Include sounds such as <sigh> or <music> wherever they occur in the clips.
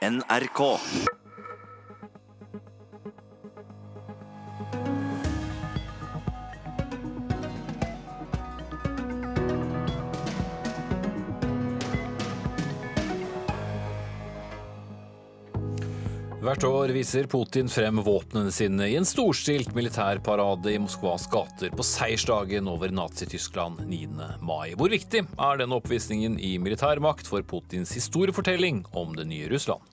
NRK. Hvert år viser Putin frem våpnene sine i en storstilt militærparade i Moskvas gater på seiersdagen over Nazi-Tyskland 9. mai. Hvor viktig er denne oppvisningen i militærmakt for Putins historiefortelling om det nye Russland?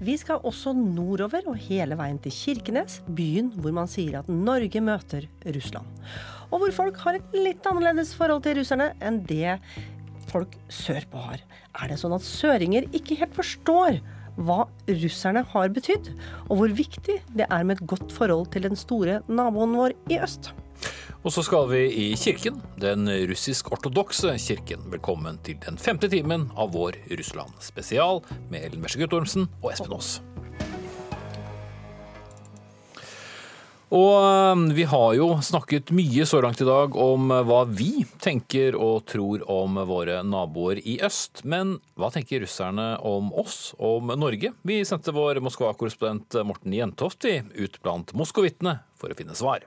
Vi skal også nordover og hele veien til Kirkenes, byen hvor man sier at Norge møter Russland. Og hvor folk har et litt annerledes forhold til russerne enn det folk sørpå har. Er det sånn at søringer ikke helt forstår hva russerne har betydd, og hvor viktig det er med et godt forhold til den store naboen vår i øst. Og så skal vi i kirken, den russisk-ortodokse kirken. Velkommen til den femte timen av vår Russland-spesial med Ellen Merse Guttormsen og Espen Aas. Og um, vi har jo snakket mye så langt i dag om uh, hva vi tenker og tror om våre naboer i øst. Men hva tenker russerne om oss, om Norge? Vi sendte vår Moskva-korrespondent Morten Jentoft ut blant moskovittene for å finne svar.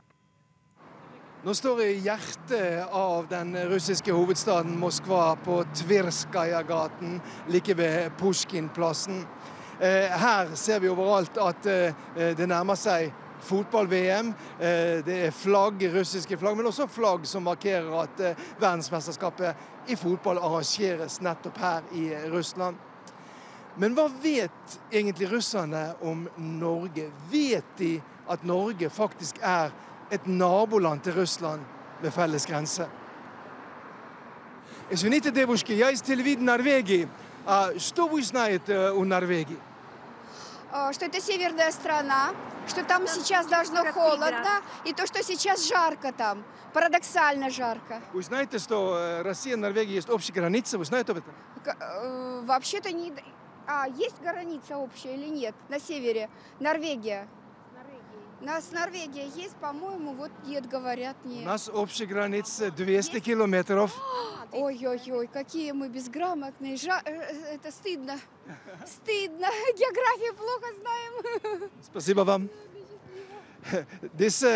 Nå står jeg i hjertet av den russiske hovedstaden Moskva, på Tvirskaja-gaten, like ved Pusjkin-plassen. Eh, her ser vi overalt at eh, det nærmer seg fotball-VM. Eh, det er flagg, russiske flagg, men også flagg som markerer at verdensmesterskapet i fotball arrangeres nettopp her i Russland. Men hva vet egentlig russerne om Norge? Vet de at Norge faktisk er et naboland til Russland med felles grense. Извините, девушки, я из телевидения Норвегии. А что вы знаете о Норвегии? Что это северная страна, что там сейчас должно холодно, и то, что сейчас жарко там, парадоксально жарко. Вы знаете, что Россия и Норвегия есть общая граница? Вы знаете об этом? Вообще-то не... А, есть граница общая или нет на севере? Норвегия. У нас Норвегия есть, по-моему, вот нет, говорят, нет. У нас общая граница 200 есть? километров. <gasps> Ой-ой-ой, какие мы безграмотные. Жа... Это стыдно. Стыдно. <laughs> Географию плохо знаем. <laughs> Спасибо вам. <laughs> Disse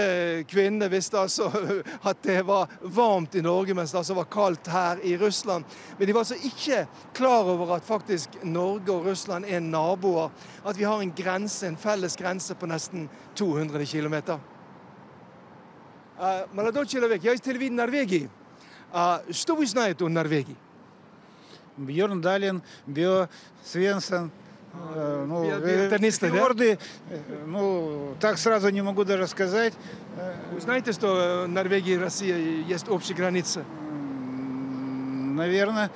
kvinnene visste altså <laughs> at det var varmt i Norge, mens det altså var kaldt her i Russland. Men de var altså ikke klar over at faktisk Norge og Russland er naboer. At vi har en grense, en felles grense på nesten 200 km. Молодой человек, я из телевидения Норвегии. Что вы знаете о Норвегии? Бьерн Далин, Био Свенсон, ну, Теннисты, фьорды, ну, так сразу не могу даже сказать. Вы знаете, что Норвегия и Россия есть общая граница? Наверное.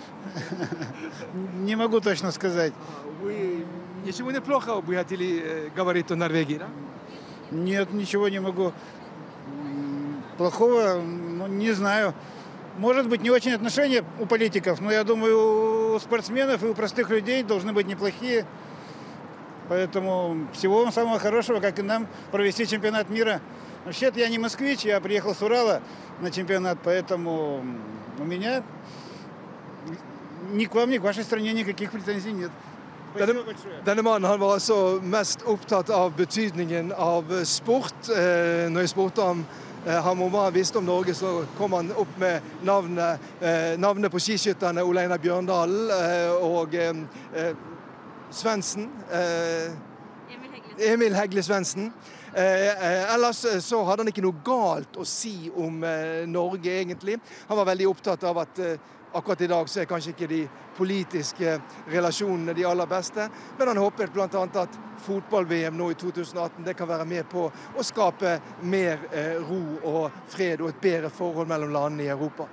<laughs> не могу точно сказать. Вы ничего не плохо бы хотели говорить о Норвегии, да? Нет, ничего не могу. Плохого, ну, не знаю. Может быть, не очень отношения у политиков, но я думаю, у спортсменов и у простых людей должны быть неплохие. Поэтому всего вам самого хорошего, как и нам, провести чемпионат мира. Вообще-то я не москвич, я приехал с Урала на чемпионат, поэтому у меня ни к вам, ни к вашей стране никаких претензий нет. Denne, denne, mannen han var altså mest opptatt av betydningen av sport. Eh, når jeg spurte ham ham må ha visst om Norge, så kom han opp med navnet, eh, navnet på skiskytterne Oleina Bjørndalen eh, og eh, Svendsen. Emil Hegle Svendsen. ellers så hadde han ikke noe galt å si om Norge, egentlig. Han var veldig opptatt av at akkurat i dag så er kanskje ikke de politiske relasjonene de aller beste, men han håpet bl.a. at fotball-VM nå i 2018 det kan være med på å skape mer ro og fred og et bedre forhold mellom landene i Europa.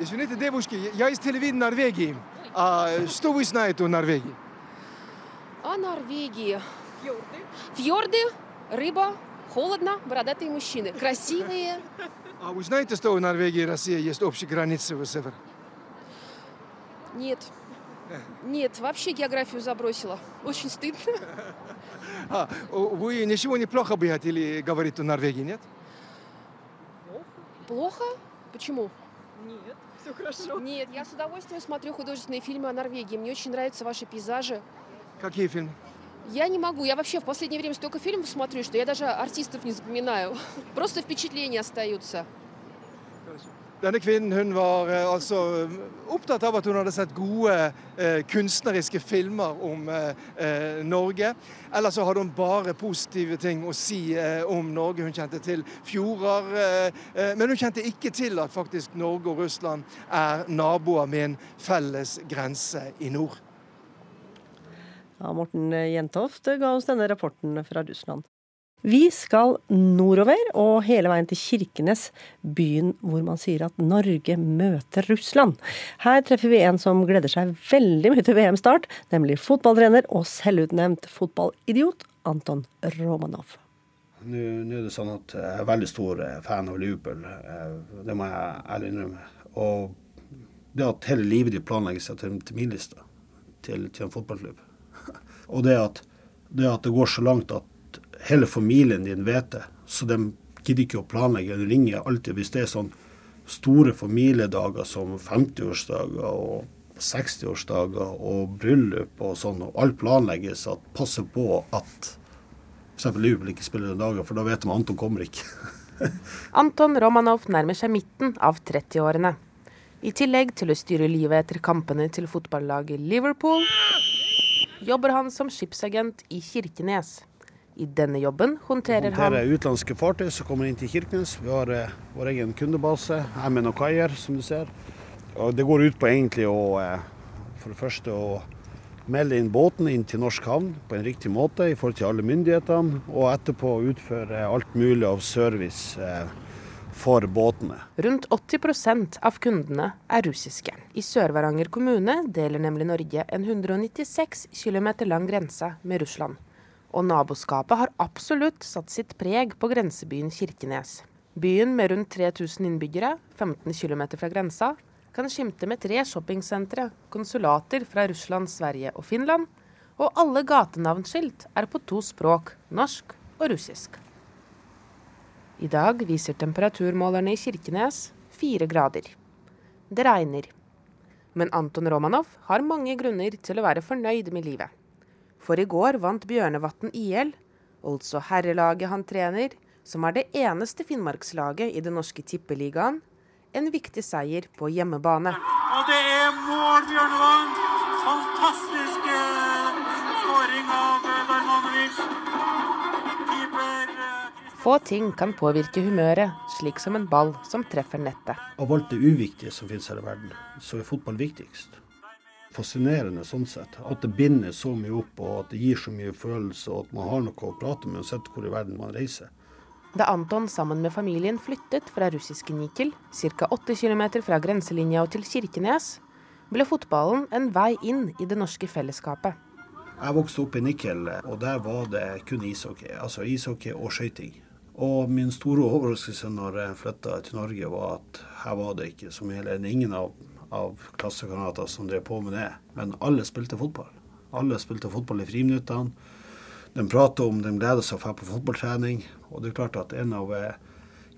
Извините, девушки, я из телевидения Норвегии. А что вы знаете о Норвегии? О Норвегии. Фьорды. Фьорды, рыба, холодно, бородатые мужчины. Красивые. А вы знаете, что в Норвегии и России есть общая граница в север? Нет. Нет, вообще географию забросила. Очень стыдно. А, вы ничего не плохо бы хотели говорить о Норвегии, нет? Плохо? Почему? Нет, все хорошо. Нет, я с удовольствием смотрю художественные фильмы о Норвегии. Мне очень нравятся ваши пейзажи. Какие фильмы? Я не могу. Я вообще в последнее время столько фильмов смотрю, что я даже артистов не запоминаю. <laughs> Просто впечатления остаются. Denne kvinnen hun var eh, altså opptatt av at hun hadde sett gode eh, kunstneriske filmer om eh, eh, Norge. Ellers så hadde hun bare positive ting å si eh, om Norge. Hun kjente til fjorder. eh, eh, men hun kjente ikke til at faktisk Norge og Russland er naboer med en felles grense i nord. Ja, Morten Jentoft ga oss denne rapporten fra Russland. Vi skal nordover og hele veien til Kirkenes, byen hvor man sier at Norge møter Russland. Her treffer vi en som gleder seg veldig mye til VM-start, nemlig fotballtrener og selvutnevnt fotballidiot Anton Romanov. Nå nå er det sånn at jeg er veldig stor eh, fan av Liverpool, eh, det må jeg ærlig innrømme. Og det at hele livet ditt til, til min liste, til, til en fotballklubb. Og det at, det at det går så langt at hele familien din vet det, så de gidder ikke å planlegge. De ringer alltid hvis det er sånn store familiedager som 50-årsdager og 60-årsdager og bryllup og sånn, og alt planlegges at passe på at f.eks. Liverpool ikke spiller den dagen, for da vet de at Anton kommer ikke. <laughs> Anton Romanov nærmer seg midten av 30-årene. I tillegg til å styre livet etter kampene til fotballaget Liverpool, jobber han som skipsagent i Kirkenes. I denne jobben håndterer han Håndterer utenlandske fartøy som kommer inn til Kirkenes. Vi har eh, vår egen kundebase, MN og Kaier, som du ser. Og det går ut på egentlig å eh, for det første å melde inn båten inn til norsk havn på en riktig måte i forhold til alle myndighetene, og etterpå utføre alt mulig av service eh, for båtene. Rundt 80% av kundene er russiske. I Sør-Varanger kommune deler nemlig Norge en 196 km lang grense med Russland. Og naboskapet har absolutt satt sitt preg på grensebyen Kirkenes. Byen med rundt 3000 innbyggere, 15 km fra grensa, kan skimte med tre shoppingsentre, konsulater fra Russland, Sverige og Finland, og alle gatenavnskilt er på to språk, norsk og russisk. I dag viser temperaturmålerne i Kirkenes fire grader. Det regner. Men Anton Romanov har mange grunner til å være fornøyd med livet. For i går vant Bjørnevatn IL, altså herrelaget han trener, som er det eneste finnmarkslaget i den norske tippeligaen, en viktig seier på hjemmebane. Og det er mål, Bjørnevann! Fantastisk skåring av Få ting kan påvirke humøret, slik som en ball som treffer nettet. Av alt det uviktige som finnes her i verden, så er fotball viktigst. Fascinerende sånn sett. At det binder så mye opp, og at det gir så mye følelse, og at man har noe å prate med uansett hvor i verden man reiser. Da Anton sammen med familien flyttet fra russiske Nikel, ca. 8 km fra grenselinja og til Kirkenes, ble fotballen en vei inn i det norske fellesskapet. Jeg vokste opp i Nikel, og der var det kun ishockey. Altså ishockey og skøyting. Og min store overraskelse når jeg flytta til Norge, var at her var det ikke som Eller ingen av, av klassekamerater som drev på med det. Men alle spilte fotball. Alle spilte fotball i friminuttene. De prater om de gleder seg å dra på fotballtrening. Og det er klart at en av eh,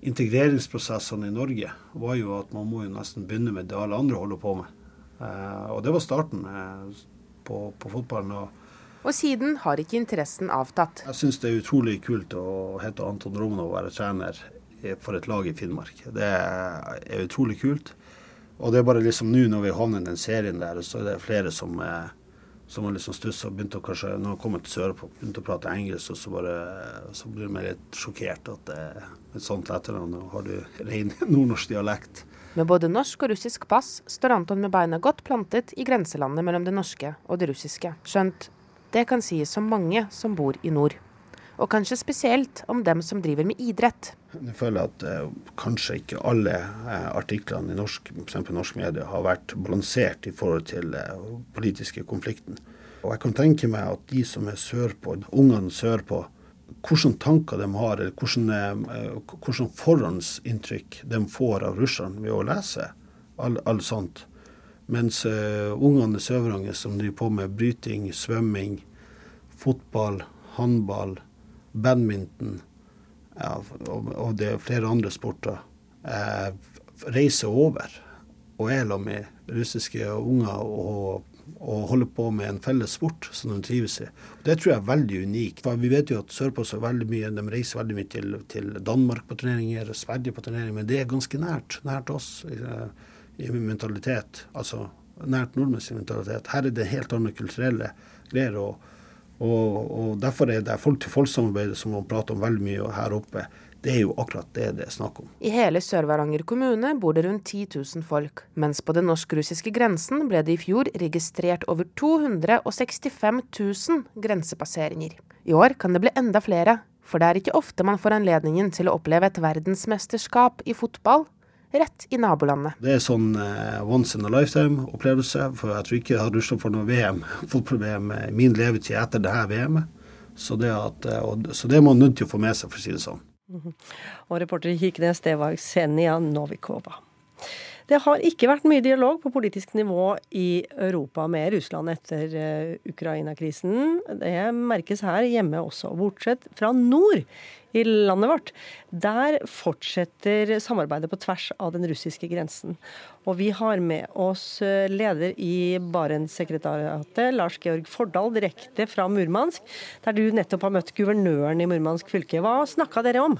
integreringsprosessene i Norge var jo at man må jo nesten begynne med det alle andre holder på med. Eh, og det var starten eh, på, på fotballen. og Og siden har ikke interessen avtatt. Jeg syns det er utrolig kult å hete Anton Romanov og være trener for et lag i Finnmark. Det er utrolig kult. Og det er bare liksom nå når vi havner i den serien der, så er det flere som, som har liksom stussa og begynt å kanskje, når de kommer til Sørpå, begynt å prate engelsk, og så, bare, så blir de litt sjokkert at det er et sånt etternavn. Og har du ren <laughs> nordnorsk dialekt. Med både norsk og russisk pass står Anton med beina godt plantet i grenselandet mellom det norske og det russiske. Skjønt det kan sies om mange som bor i nord. Og kanskje spesielt om dem som driver med idrett. Jeg føler at eh, kanskje ikke alle eh, artiklene i norsk, for norsk medie har vært balansert i forhold til eh, politiske konflikten. Og jeg kan tenke meg at de som er sørpå, ungene sørpå, hvilke tanker de har, eller hvilke forhåndsinntrykk de får av russerne ved å lese alt all sånt. Mens uh, ungene i Sør-Varanger som driver på med bryting, svømming, fotball, håndball, badminton ja, og, og, det er flere andre sporter, uh, reiser over og er sammen med russiske unger og og holder på med en felles sport som de trives i. Det tror jeg er veldig unikt. For vi vet jo at sørpå så veldig mye, de reiser veldig mye til, til Danmark på turneringer, Sverige på turneringer, men det er ganske nært. Nært oss mentalitet. Altså nært nordmenns mentalitet. Her er det helt andre kulturelle greier. og og, og Derfor er det folk-til-folk-samarbeidet som man prater om veldig mye her oppe, det er jo akkurat det det er snakk om. I hele Sør-Varanger kommune bor det rundt 10 000 folk, mens på den norsk-russiske grensen ble det i fjor registrert over 265 000 grensepasseringer. I år kan det bli enda flere, for det er ikke ofte man får anledningen til å oppleve et verdensmesterskap i fotball rett i nabolandet. Det er sånn uh, once in a lifetime-opplevelse. For jeg tror ikke jeg har rusla for noe VM, <laughs> fotball-VM i min levetid etter det her VM-et. Så, uh, så det, er man nødt til å få med seg, for å si det sånn. Mm <laughs> -hmm. Og reporter i Kirkenes, det var Ksenia Novikova. Det har ikke vært mye dialog på politisk nivå i Europa med Russland etter uh, Ukraina-krisen. Det merkes her hjemme også, bortsett fra nord i landet vårt. Der fortsetter samarbeidet på tvers av den russiske grensen. Og vi har med oss eh, leder i Barentssekretariatet, Lars Georg Fordal, direkte fra Murmansk, der du nettopp har møtt guvernøren i Murmansk fylke. Hva snakka dere om?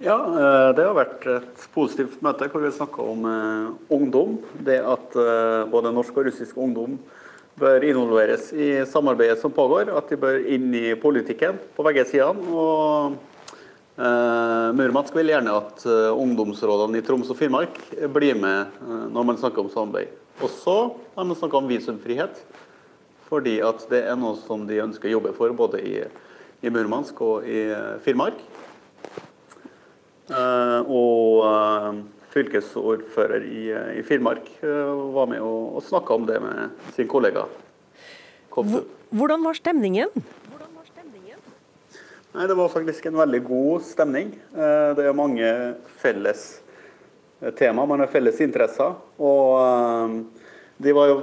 Ja, eh, Det har vært et positivt møte hvor vi snakka om eh, ungdom. Det at både norsk og russisk ungdom bør involveres i samarbeidet som pågår. At de bør inn i politikken på begge sidene. Og eh, Murmansk vil gjerne at ungdomsrådene i Troms og Finnmark blir med når man snakker om samarbeid. Også har man snakka om visumfrihet, fordi at det er noe som de ønsker å jobbe for både i, i Murmansk og i Finnmark. Uh, og fylkesordfører i, i Finnmark eh, var med og, og snakka om det med sin kollega. Kopse. Hvordan var stemningen? Nei, Det var faktisk en veldig god stemning. Eh, det er mange felles eh, tema, man har felles interesser. Og de var jo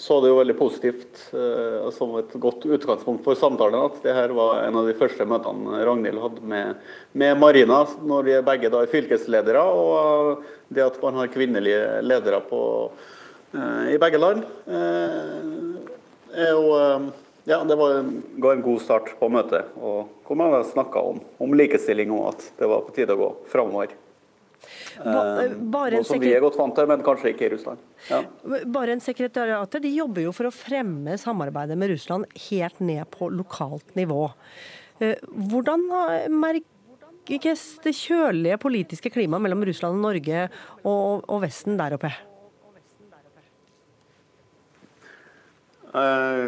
så det jo veldig positivt uh, som et godt utgangspunkt for samtalen at det her var en av de første møtene Ragnhild hadde med, med Marina, når vi begge da er fylkesledere. Og det at man har kvinnelige ledere på, uh, i begge land, uh, er jo ja, det var, ga en god start på møtet. og Hvor man snakka om, om likestilling og at det var på tide å gå framover. Ba, eh, noe som vi er godt vant til, men kanskje ikke i Russland. Ja. Barentssekretariatet de jobber jo for å fremme samarbeidet med Russland helt ned på lokalt nivå. Eh, hvordan merkes det kjølige politiske klimaet mellom Russland og Norge og, og Vesten der oppe? Eh,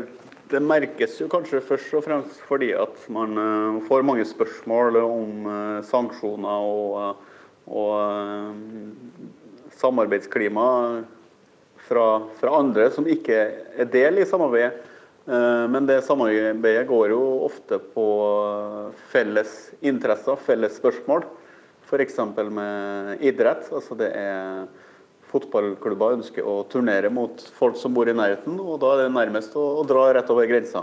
det merkes jo kanskje først og fremst fordi at man får mange spørsmål om sanksjoner og og eh, samarbeidsklima fra, fra, andre som ikke er del i samarbeidet. Eh, men det samarbeidet går jo ofte på felles interesser, felles spørsmål. F.eks. med idrett. altså det er Fotballklubber ønsker å turnere mot folk som bor i nærheten, og da er det nærmest å, å dra rett over grensa.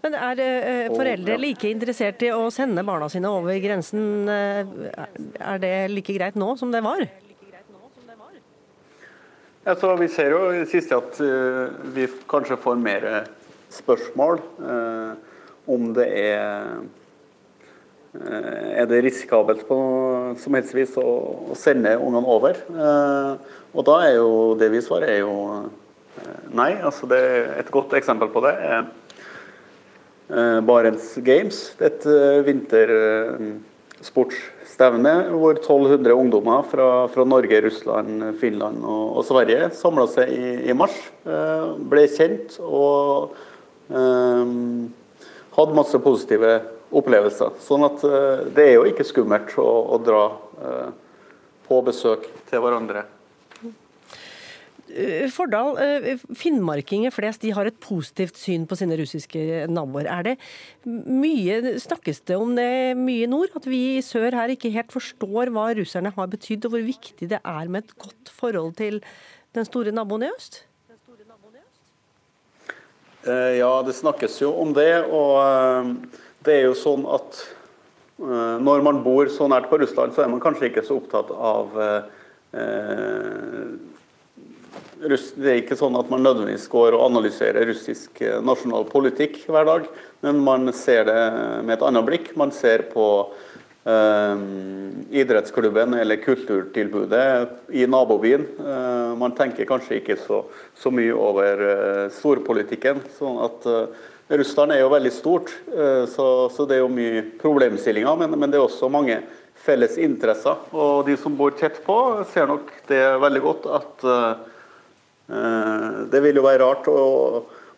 Men er eh, foreldre like interessert i å sende barna sine over grensen? Eh, er det like greit nå som det var? Altså, vi ser jo i det siste at uh, vi kanskje får mer spørsmål uh, om det er uh, Er det risikabelt på noe som helst vis å, å sende ungene over? og da er jo det vi svarer, er jo nei. altså det er Et godt eksempel på det er Eh, Barents Games. Det er et eh, vintersportsstevne hvor 1200 ungdommer fra, fra, Norge, Russland, Finland og, og Sverige samla seg i, i, mars. Eh, ble kjent og um, hadde masse positive opplevelser. Sånn at det er jo ikke skummelt å, å dra uh, på besøk til hverandre. Eh, Fordal, eh, finnmarkinger flest de har et positivt syn på sine russiske naboer. Er det mye, Snakkes det om det mye i nord? At vi i sør her ikke helt forstår hva russerne har betydd, og hvor viktig det er med et godt forhold til den store naboen i øst? Eh, ja, det snakkes jo om det. Og det er jo sånn at når man bor så nært på Russland, så er man kanskje ikke så opptatt av Det er ikke sånn at man nødvendigvis går og analyserer russisk eh, nasjonal politikk hver dag, men man ser det med et annet blikk. Man ser på eh, idrettsklubben eller kulturtilbudet i nabobyen. Eh, man tenker kanskje ikke så, så mye over eh, storpolitikken. sånn at eh, Russland er jo veldig stort, eh, så, så det er jo mye problemstillinger, men, men det er også mange felles interesser. Og de som bor tett på, ser nok det veldig godt at det vil jo være rart å,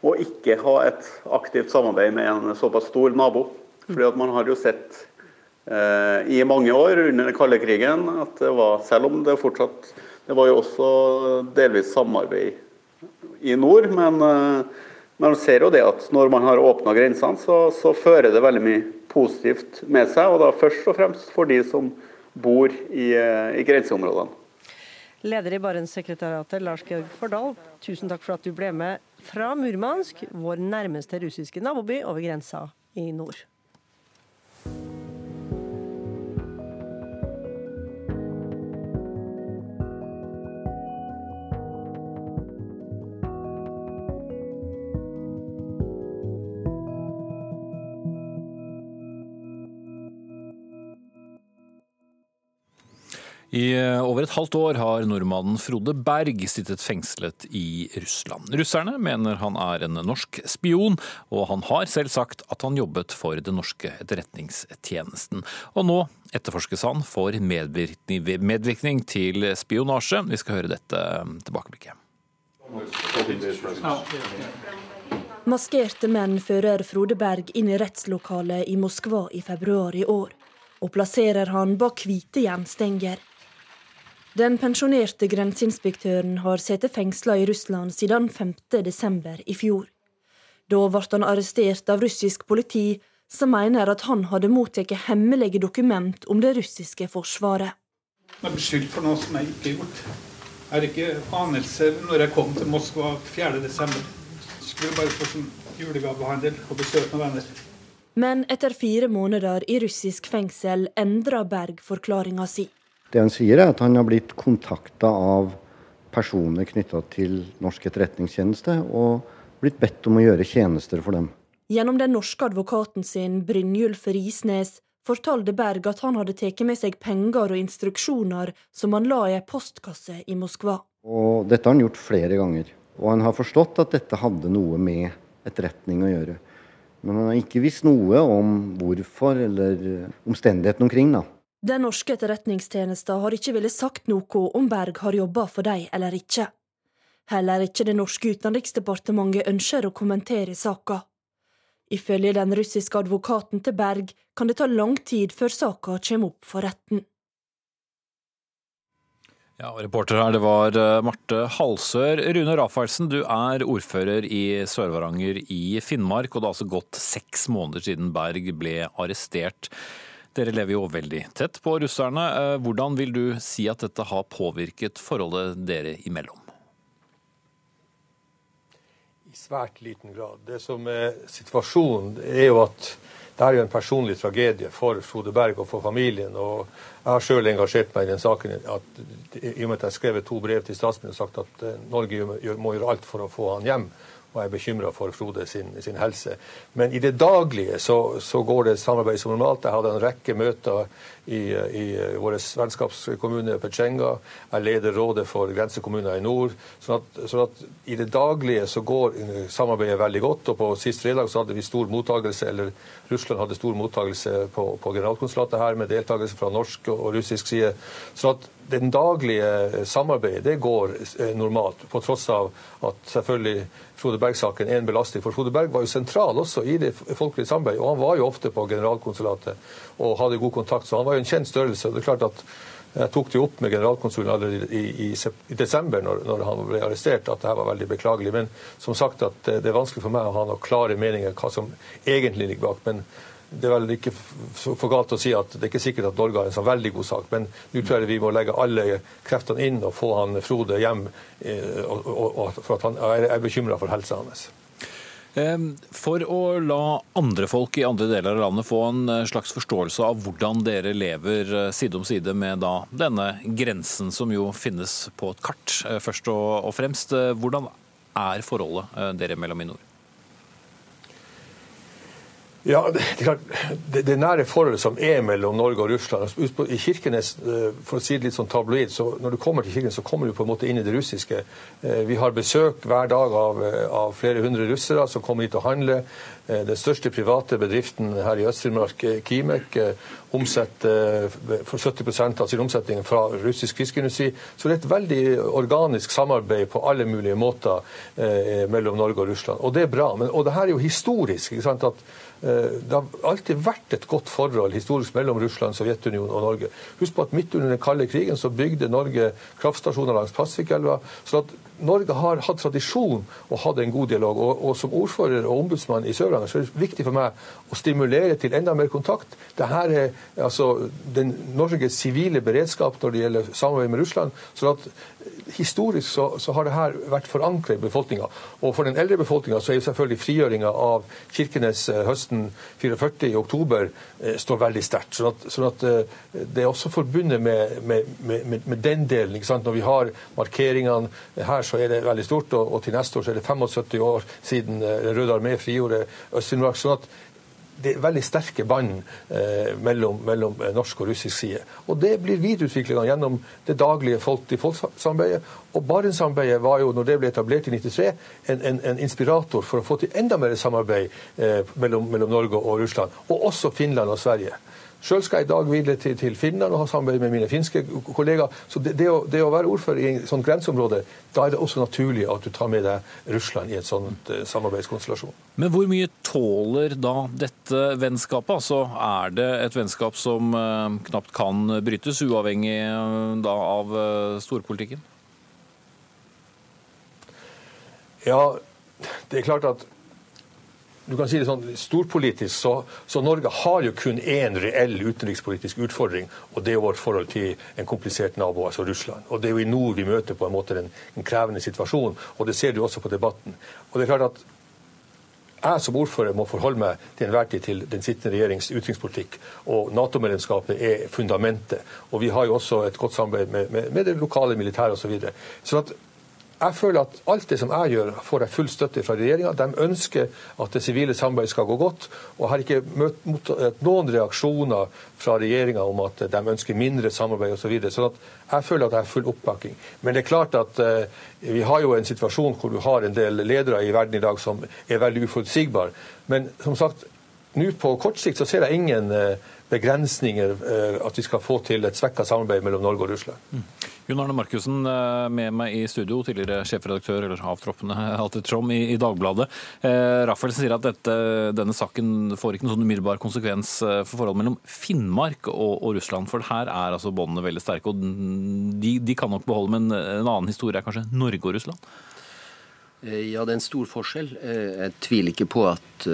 å, ikke ha et aktivt samarbeid med en såpass stor nabo. Fordi at man har jo sett uh, i mange år under den kalde krigen at det var, selv om det fortsatt Det var jo også delvis samarbeid i nord, men uh, man ser jo det at når man har åpna grensene, så, så, fører det veldig mye positivt med seg. Og da først og fremst for de som bor i, eh, i grenseområdene. Leder i Barentssekretariatet, Lars Georg Fordal, tusen takk for at du ble med fra Murmansk, vår nærmeste russiske naboby over grensa i nord. I eh, over et halvt år har nordmannen Frode Berg sittet fengslet i Russland. Russerne mener han er en norsk spion, og han har selv sagt at han jobbet for den norske etterretningstjenesten. Og nå etterforskes han for medvirkning, til spionasje. Vi skal høre dette tilbakeblikket. Maskerte menn fører Frode Berg inn i rettslokalet i Moskva i februar i år, og plasserer han bak hvite jernstenger. Den pensjonerte grenseinspektøren har sittet fengsla i Russland siden 5.12. i fjor. Da ble han arrestert av russisk politi, som mener at han hadde mottatt hemmelige dokument om det russiske forsvaret. Jeg er beskyldt for noe som jeg ikke har gjort. Jeg har ikke anelse når jeg kom til Moskva 4.12. Skulle bare få som julegavehandel og besøke noen venner. Men etter fire måneder i russisk fengsel endra Berg forklaringa si. Det han sier, er at han har blitt kontakta av personer knytta til norsk etterretningstjeneste, og blitt bedt om å gjøre tjenester for dem. Gjennom den norske advokaten sin, Brynjulf Risnes, fortalte Berg at han hadde tatt med seg penger og instruksjoner som han la i ei postkasse i Moskva. Og dette har han gjort flere ganger. Og han har forstått at dette hadde noe med etterretning å gjøre. Men han har ikke visst noe om hvorfor eller omstendighetene omkring. da. Den norske etterretningstjenesten har ikke villet sagt noe om Berg har jobba for dem eller ikke. Heller ikke det norske utenriksdepartementet ønsker å kommentere saka. Ifølge den russiske advokaten til Berg kan det ta lang tid før saka kommer opp for retten. Ja, Reporter her, det var eh, Marte Halsør. Rune Rafaelsen, du er ordfører i Sør-Varanger i Finnmark, og det har altså gått seks måneder siden Berg ble arrestert. Dere lever jo veldig tett på russerne. Eh, hvordan vil du si at dette har påvirket forholdet dere imellom? I svært liten grad. Det som er situasjonen, er jo at det er jo en personlig tragedie for Frode Berg og for familien. og Jeg har selv engasjert meg i den saken. At, I og med at jeg har skrevet to brev til statsministeren og sagt at eh, Norge må gjøre alt for å få han hjem og er bekymra for Frode sin, sin, helse. Men i det daglige så, så, går det samarbeid som normalt. Jeg hadde en rekke møter i, i vår vennskapskommune Petsjenga. Jeg leder rådet for grensekommuner i nord. sånn at, sånn at, i det daglige så går samarbeidet veldig godt. og På sist fredag så hadde vi stor mottagelse, eller Russland hadde stor mottagelse på, på generalkonsulatet her, med deltakelse fra norsk og russisk side. sånn at den daglige samarbeidet det går eh, normalt, på tross av at selvfølgelig Frode Berg-saken er en belastning. For Frode Berg var jo sentral også i det folkelige samarbeidet, og han var jo ofte på generalkonsulatet og hadde god kontakt, så han var jo en kjent størrelse. og det er klart at jeg tok det opp med generalkonsulen allerede i, i, i desember, når, når, han ble arrestert, at dette var veldig beklagelig. Men som sagt at det er vanskelig for meg å ha noen klare meninger hva som egentlig ligger bak. men det er vel ikke for galt å si at det er ikke sikkert at Norge har en sånn veldig god sak, men nå tror jeg vi må legge alle kreftene inn og få han Frode hjem, eh, og, og, og for at han er bekymra for helsa hans. For å la andre folk i andre deler av landet få en eh, slags forståelse av hvordan dere lever eh, side om side med da denne grensen som jo finnes på et kart, eh, først og fremst. Hvordan er forholdet dere mellom i nord? Ja, det, det, det, det, nære forholdet som er mellom Norge og Russland altså, I Kirkenes, eh, for å si det litt sånn tabloid, så når du kommer til Kirkenes, så kommer du på en måte inn i det russiske. Eh, vi har besøk hver dag av, eh, av flere hundre russere som kommer hit og handler. Den største private bedriften her i Øst-Finnmark, Kimek, omsetter for 70% av sin omsetning fra russisk fiskeindustri. Så det er et veldig organisk samarbeid på alle mulige måter mellom Norge og Russland. Og det er bra. Men, og det her er jo historisk. ikke sant, at det har alltid vært et godt forhold historisk mellom Russland, Sovjetunionen og Norge. Husk på at midt under den kalde krigen så bygde Norge kraftstasjoner langs Pasvikelva. sånn at Norge har hatt tradisjon og hatt en god dialog. Og, og Som ordfører og ombudsmann i Sør-Varanger så er det viktig for meg å stimulere til enda mer kontakt. Dette er altså den Norges sivile beredskap når det gjelder samarbeid med Russland. så at Historisk så, så har dette vært forankret i befolkninga. Og for den eldre befolkninga er jo selvfølgelig frigjøringa av Kirkenes eh, høsten 44 i oktober eh, står veldig sterkt. Sånn at, sånn at eh, det er også forbundet med, med, med, med den delen. Når vi har markeringene her, så er det veldig stort. Og, og til neste år så er det 75 år siden Røde Armé frigjorde Øst-Finnmark. sånn at det er veldig sterke bånd eh, mellom, mellom, norsk og russisk side. Og Det blir videreutviklinga gjennom det daglige folk-til-folk-samarbeidet. Og Barentssamarbeidet var jo, når det ble etablert i 93, en, en, en inspirator for å få til enda mer samarbeid eh, mellom, mellom Norge og Russland. Og også Finland og Sverige. Sjøl skal jeg i dag videre til, til, Finland og ha samarbeid med mine finske kollegaer. Så det, det, å, det, å, være ordfører i et sånt grenseområde, da er det også naturlig at du tar med deg Russland i et sånt uh, samarbeidskonstellasjon. Men hvor mye tåler da dette vennskapet? Altså er det et vennskap som uh, knapt kan brytes, uavhengig uh, da av storpolitikken? Ja, det er klart at du kan si det sånn, Storpolitisk så, så Norge har jo kun én reell utenrikspolitisk utfordring, og det er vårt forhold til en komplisert nabo, altså Russland. Og Det er jo i nord vi møter på en måte en, en krevende situasjon, og det ser du også på debatten. Og det er klart at jeg som ordfører må forholde meg til enhver tid til den sittende regjerings utenrikspolitikk. Og Nato-medlemskapet er fundamentet. Og vi har jo også et godt samarbeid med, med, med det lokale militæret osv. Så, videre. så at jeg føler at alt det som jeg gjør, får jeg full støtte fra regjeringa. De ønsker at det sivile samarbeidet skal gå godt. Og har ikke møtt noen reaksjoner fra regjeringa om at de ønsker mindre samarbeid osv. Så videre. sånn at jeg føler at jeg har full oppbakking. Men det er klart at uh, vi har jo en situasjon hvor du har en del ledere i verden i dag som er veldig uforutsigbare. Men som sagt, nå på kort sikt så ser jeg ingen uh, begrensninger uh, at vi skal få til et svekka samarbeid mellom Norge og Russland. Mm. Jon Arne Markussen eh, med meg i studio, tidligere sjefredaktør eller avtroppende <laughs> alt Trom i, i Dagbladet. Eh, Raffelsen sier at dette, denne saken får ikke noen sånn umiddelbar konsekvens eh, for forholdet mellom Finnmark og, og, Russland. For her er altså båndene veldig sterke. og de, de, kan nok beholde, men en annen historie er kanskje Norge og Russland? Eh, ja, det er en stor forskjell. Jeg tviler ikke på at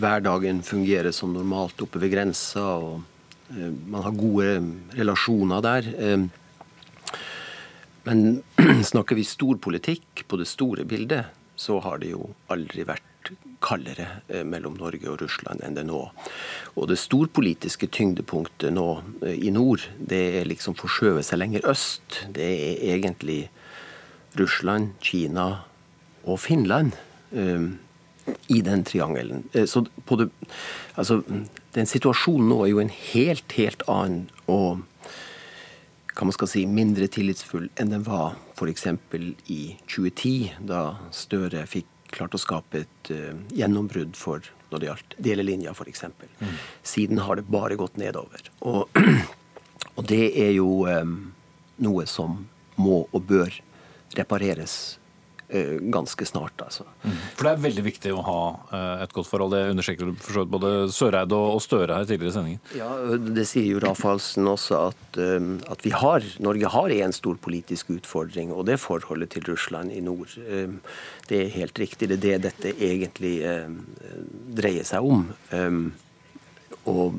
hverdagen fungerer som normalt oppe ved grensa. og uh, man har gode relasjoner der. Uh, men <clears throat> snakker vi storpolitikk på det store bildet, så har det jo aldri vært kaldere eh, mellom Norge og Russland enn det nå. Og det storpolitiske tyngdepunktet nå eh, i nord, det er liksom forskjøvet seg lenger øst. Det er egentlig Russland, Kina og Finland um, i den triangelen. Så på det, altså, den situasjonen nå er jo en helt, helt annen. og hva man skal si, mindre tillitsfull enn den var f.eks. i 2010, da Støre fikk klart å skape et uh, gjennombrudd for når det gjaldt delelinja f.eks. Mm. Siden har det bare gått nedover. Og, <clears throat> og det er jo um, noe som må og bør repareres Eh, ganske snart. Altså. Mm. For det er veldig viktig å ha eh, et godt forhold. Det understreker både Søreid og Støre her tidligere i sendingen. Ja, Det sier jo Rafalsen også, at, eh, at vi har, Norge har en stor politisk utfordring, og det er forholdet til Russland i nord. Det er helt riktig. Det er det dette egentlig dreier seg om. Og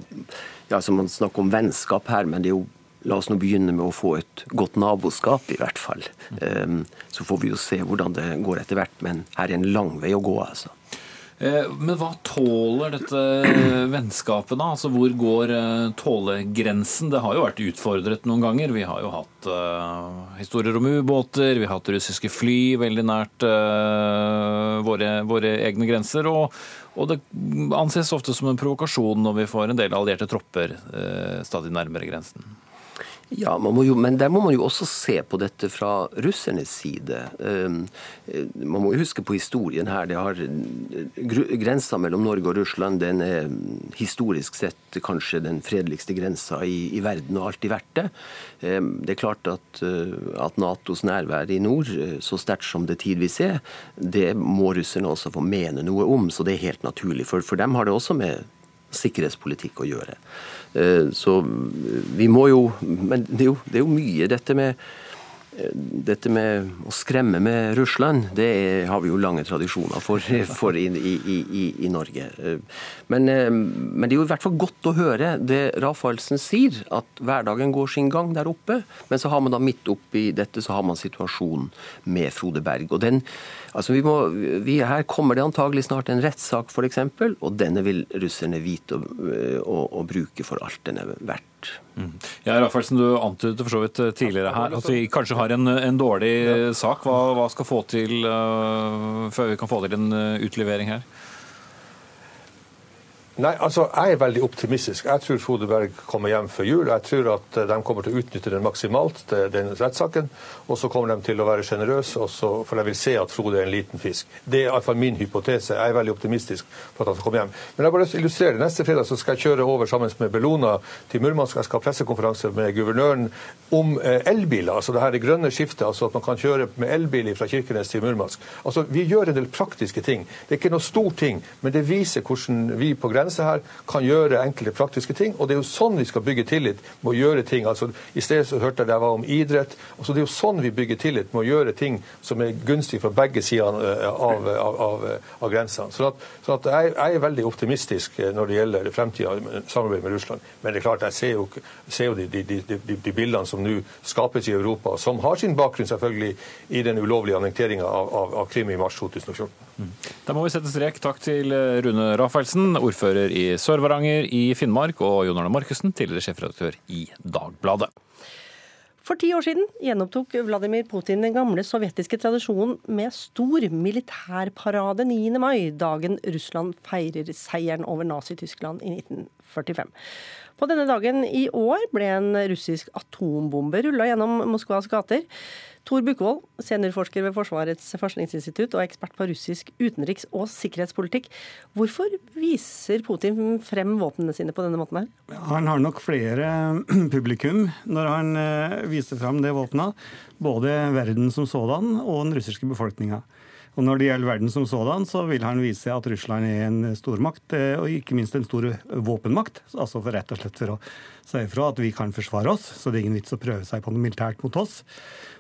ja, så Man snakker om vennskap her, men det er jo La oss nå begynne med å få et godt naboskap, i hvert fall. Um, så får vi jo se hvordan det går etter hvert, men her er en lang vei å gå, altså. Eh, Men hva tåler dette <clears throat> vennskapet, da? Altså Hvor går eh, tålegrensen? Det har jo vært utfordret noen ganger. Vi har jo hatt uh, historier om ubåter, vi har hatt russiske fly veldig nært uh, våre, våre egne grenser. Og, og det anses ofte som en provokasjon når vi får en del allierte tropper uh, stadig nærmere grensen. Ja, jo, men der må man jo også se på dette fra russernes side. Um, eh, Man må jo huske på historien her. Har, grensa mellom Norge og Russland den er historisk sett kanskje den fredeligste grensa i, i verden, og alltid vært det. Um, Det er klart at, uh, at Natos nærvær i nord, så sterkt som det tidvis er, det må russerne også få mene noe om. Så det er helt naturlig. For, for dem har det også med sikkerhetspolitikk å gjøre. Eh, Så vi må jo Men det er jo, det er jo mye dette med dette med å skremme med Russland, det er, har vi jo lange tradisjoner for, for i, i, i, i Norge. Men, men det er jo i hvert fall godt å høre det Rafaelsen sier, at hverdagen går sin gang der oppe. Men så har man da midt oppi dette så har man situasjonen med Frode Berg. Og den, altså vi må, vi, her kommer det antagelig snart en rettssak, f.eks., og denne vil russerne vite å, å, å bruke for alt den er verdt. Ja, Raffelsen, Du antydet for så vidt tidligere her at vi kanskje har en, en dårlig sak. Hva, hva skal få til uh, før vi kan få til en utlevering her? Nei, altså, Jeg er veldig optimistisk. Jeg tror Frode Berg kommer hjem før jul. Jeg tror at eh, de kommer til å utnytte den maksimalt, det- den rettssaken. Og så kommer de til å være sjenerøse, for de vil se at Frode er en liten fisk. Det er iallfall min hypotese. Jeg er veldig optimistisk for at han skal komme hjem. Men jeg har bare lyst til å illustrere. Neste fredag så skal jeg kjøre over sammen med Bellona til Murmansk. Jeg skal ha pressekonferanse med guvernøren om eh, elbiler. altså det her det grønne skiftet, altså at man kan kjøre med elbil fra Kirkenes til Murmansk. Altså, Vi gjør en del praktiske ting. Det er ikke noe stor ting, men det viser hvordan vi på grense her kan gjøre enkelte praktiske ting. Og det er jo sånn vi skal bygge tillit, med å gjøre ting. altså I sted så hørte jeg det var om idrett. altså Det er jo sånn vi bygger tillit, med å gjøre ting som er gunstig fra begge sider eh, av, av, av, av grensene. Sånn at, sånn at jeg, jeg er veldig optimistisk eh, når det gjelder fremtida samarbeid med Russland. Men det er klart, jeg ser jo, ser jo de, de, de, de bildene som nå skapes i Europa, som har sin bakgrunn selvfølgelig i den ulovlige annekteringa av, av, av Krim i mars 2014. Da må vi sette strek. Takk til øh, Rune Rafaelsen, ordfører i Sør-Varanger i Finnmark, og Jon Arne Markussen, tidligere sjefredaktør i Dagbladet. For ti år siden gjenopptok Vladimir Putin den gamle sovjetiske tradisjonen med stor militærparade 9. mai, dagen Russland feirer seieren over Nazi-Tyskland i 1945. På denne dagen i år ble en russisk atombombe rulla gjennom Moskvas gater. Tor Bukkvold, seniorforsker ved Forsvarets forskningsinstitutt og ekspert på russisk utenriks- og sikkerhetspolitikk. Hvorfor viser Putin frem våpnene sine på denne måten her? Han har nok flere <clears throat> publikum når han eh, viser frem det våpenet. Både verden som sådan og den russiske befolkninga. Og Når det gjelder verden som sådan, så vil han vise at Russland er en stormakt, eh, og ikke minst en stor våpenmakt. Altså for rett og slett for å si ifra at vi kan forsvare oss, så det er ingen vits å prøve seg på noe militært mot oss.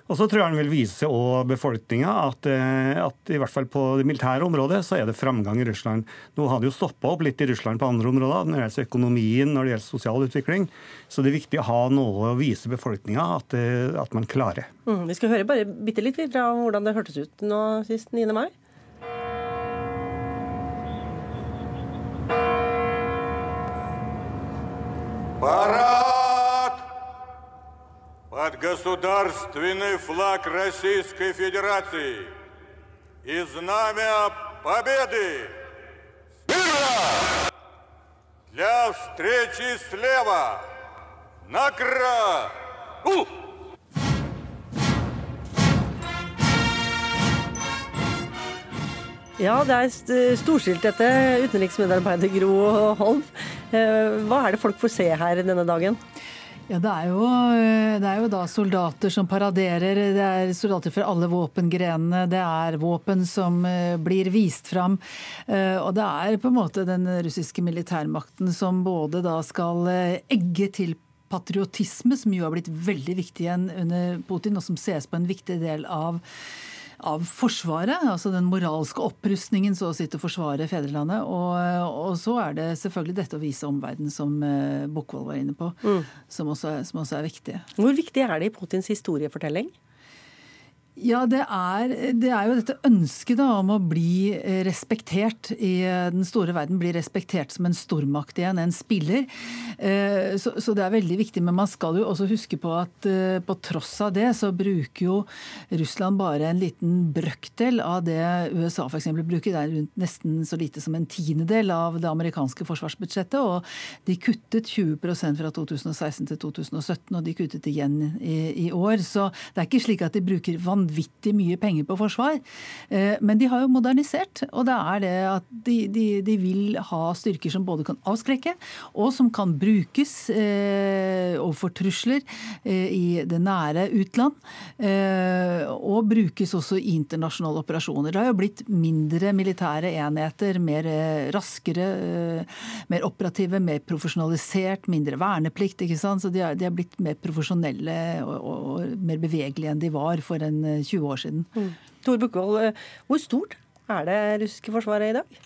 Og så tror jeg han vil vise òg befolkninga at, eh, at i hvert fall på det militære området så er det framgang i Russland. Nå har det jo stoppa opp litt i Russland på andre områder, når det gjelder økonomien, når det gjelder sosial utvikling. Så det er viktig å ha noe å vise befolkninga at, eh, at man klarer. Mm, vi skal høre bare bitte litt fra hvordan det hørtes ut nå sist 9. mai. государственный флаг Российской Федерации и знамя Победы! Смирно! Для встречи слева! Накра! У! Ja, det er st- storstilt dette, utenriksmedarbeider Gro Holm. Eh, Hva er det folk får se her denne dagen? Ja, det er, jo, det er jo da soldater som paraderer. Det er soldater fra alle våpengrenene. Det er våpen som eh, blir vist fram. Eh, Og det er på en måte den russiske militærmakten som både da skal eh, egge til patriotisme, som jo har blitt veldig viktig igjen under Putin, og som ses på en viktig del av av Forsvaret, altså den moralske opprustningen så å si til å forsvare fedrelandet. Og, og så er det selvfølgelig dette å vise omverdenen, som eh, Bukkvold var inne på, som, også som også er viktig. Hvor viktig er det i Putins historiefortelling? Ja, det er, det er, jo dette ønsket da, om å bli eh, respektert i eh, den store verden. Bli respektert som en stormakt igjen, en spiller. Eh, så, så, det er veldig viktig. Men man skal jo også huske på at på tross av det, så bruker jo Russland bare en liten brøkdel av det USA f.eks. bruker. Det er rundt nesten så lite som en tiendedel av det amerikanske forsvarsbudsjettet. Og de kuttet 20% fra 2016 til 2017, og de kuttet igjen i, i år. Så det er ikke slik at de bruker vann vanvittig mye penger på forsvar. Eh, men de har jo modernisert. Og det er det at de, de, de vil ha styrker som både kan avskrekke, og som kan brukes eh, overfor trusler eh, i det nære utland. Og brukes også i internasjonale operasjoner. Det har jo blitt mindre militære enheter, mer raskere, mer operative, mer profesjonalisert, mindre verneplikt. ikke sant? Så de har, de har blitt mer profesjonelle og, og, og mer bevegelige enn de var for en 20 år siden. Mm. Tor Bukkvold, eh, hvor stort er det russiske forsvaret i dag?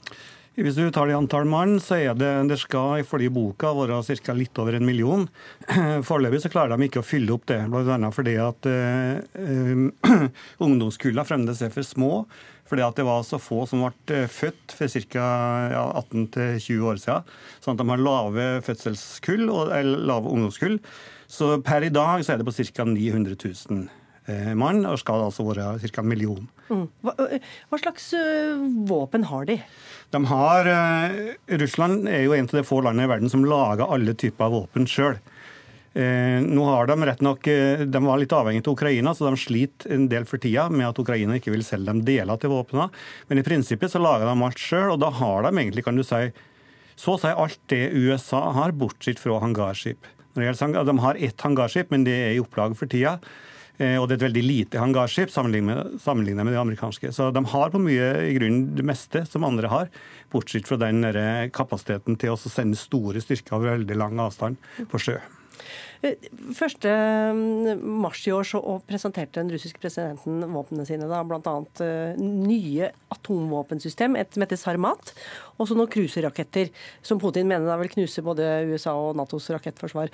Hvis du tar det i antall mann, så er det, det skal ifølge boka være ca. litt over en million. <clears throat> Foreløpig så klarer de ikke å fylle opp det, bl.a. fordi at <clears throat> uh, ungdomskullene fremdeles er for små. Fordi at det var så få som ble født for ca. Ja, 18-20 år siden. Sånn at de har lave fødselskull, eller lave ungdomskull. Så per i dag så er det på ca. 900 000 Eh, mann, og skal altså være ca. en million. Mm. Hva, hva, slags våpen har de? De har, Russland er jo en av de få landene i verden som lager alle typer våpen sjøl. Eh, nå har De rett nok, de var litt avhengig av Ukraina, så de sliter en del for tida med at Ukraina ikke vil selge dem deler til våpnene. Men i prinsippet så lager de alt sjøl, og da har de egentlig, kan du si, så å si alt det USA har, bortsett fra hangarskip. De har ett hangarskip, men det er i opplag for tida. Eh, og det er et veldig lite hangarskip sammenlignet med det amerikanske. Så de har på mye i grunnen det meste som andre har, bortsett fra den kapasiteten til å sende store styrker over veldig lang avstand på sjø. 1. Mm, i år så presenterte den russiske presidenten våpnene sine. da, Bl.a. Eh, nye atomvåpensystem, et som heter Sarmat, og så noen cruiseraketter, som Putin mener da vil knuse både USA og Natos rakettforsvar.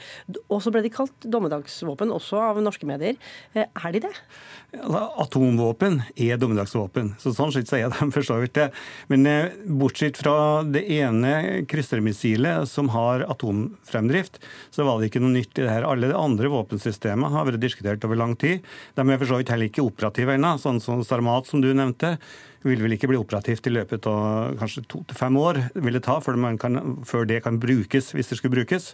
Og så ble de kalt dommedagsvåpen, også av norske medier. Eh, er de det? Atomvåpen er dommedagsvåpen, så sånn sett sier de for så vidt det. Men eh, bortsett fra det ene kryssermissilet som har atomfremdrift, så var det ikke noe nytt i det her. Alle de andre våpensystemene har vært diskutert over lang tid. De er for så vidt heller ikke operative ennå, sånn som Sarmat, som du nevnte vil vel ikke bli operativt i løpet av kanskje to til fem år vil det ta før, kan, før, det kan brukes, hvis det skulle brukes.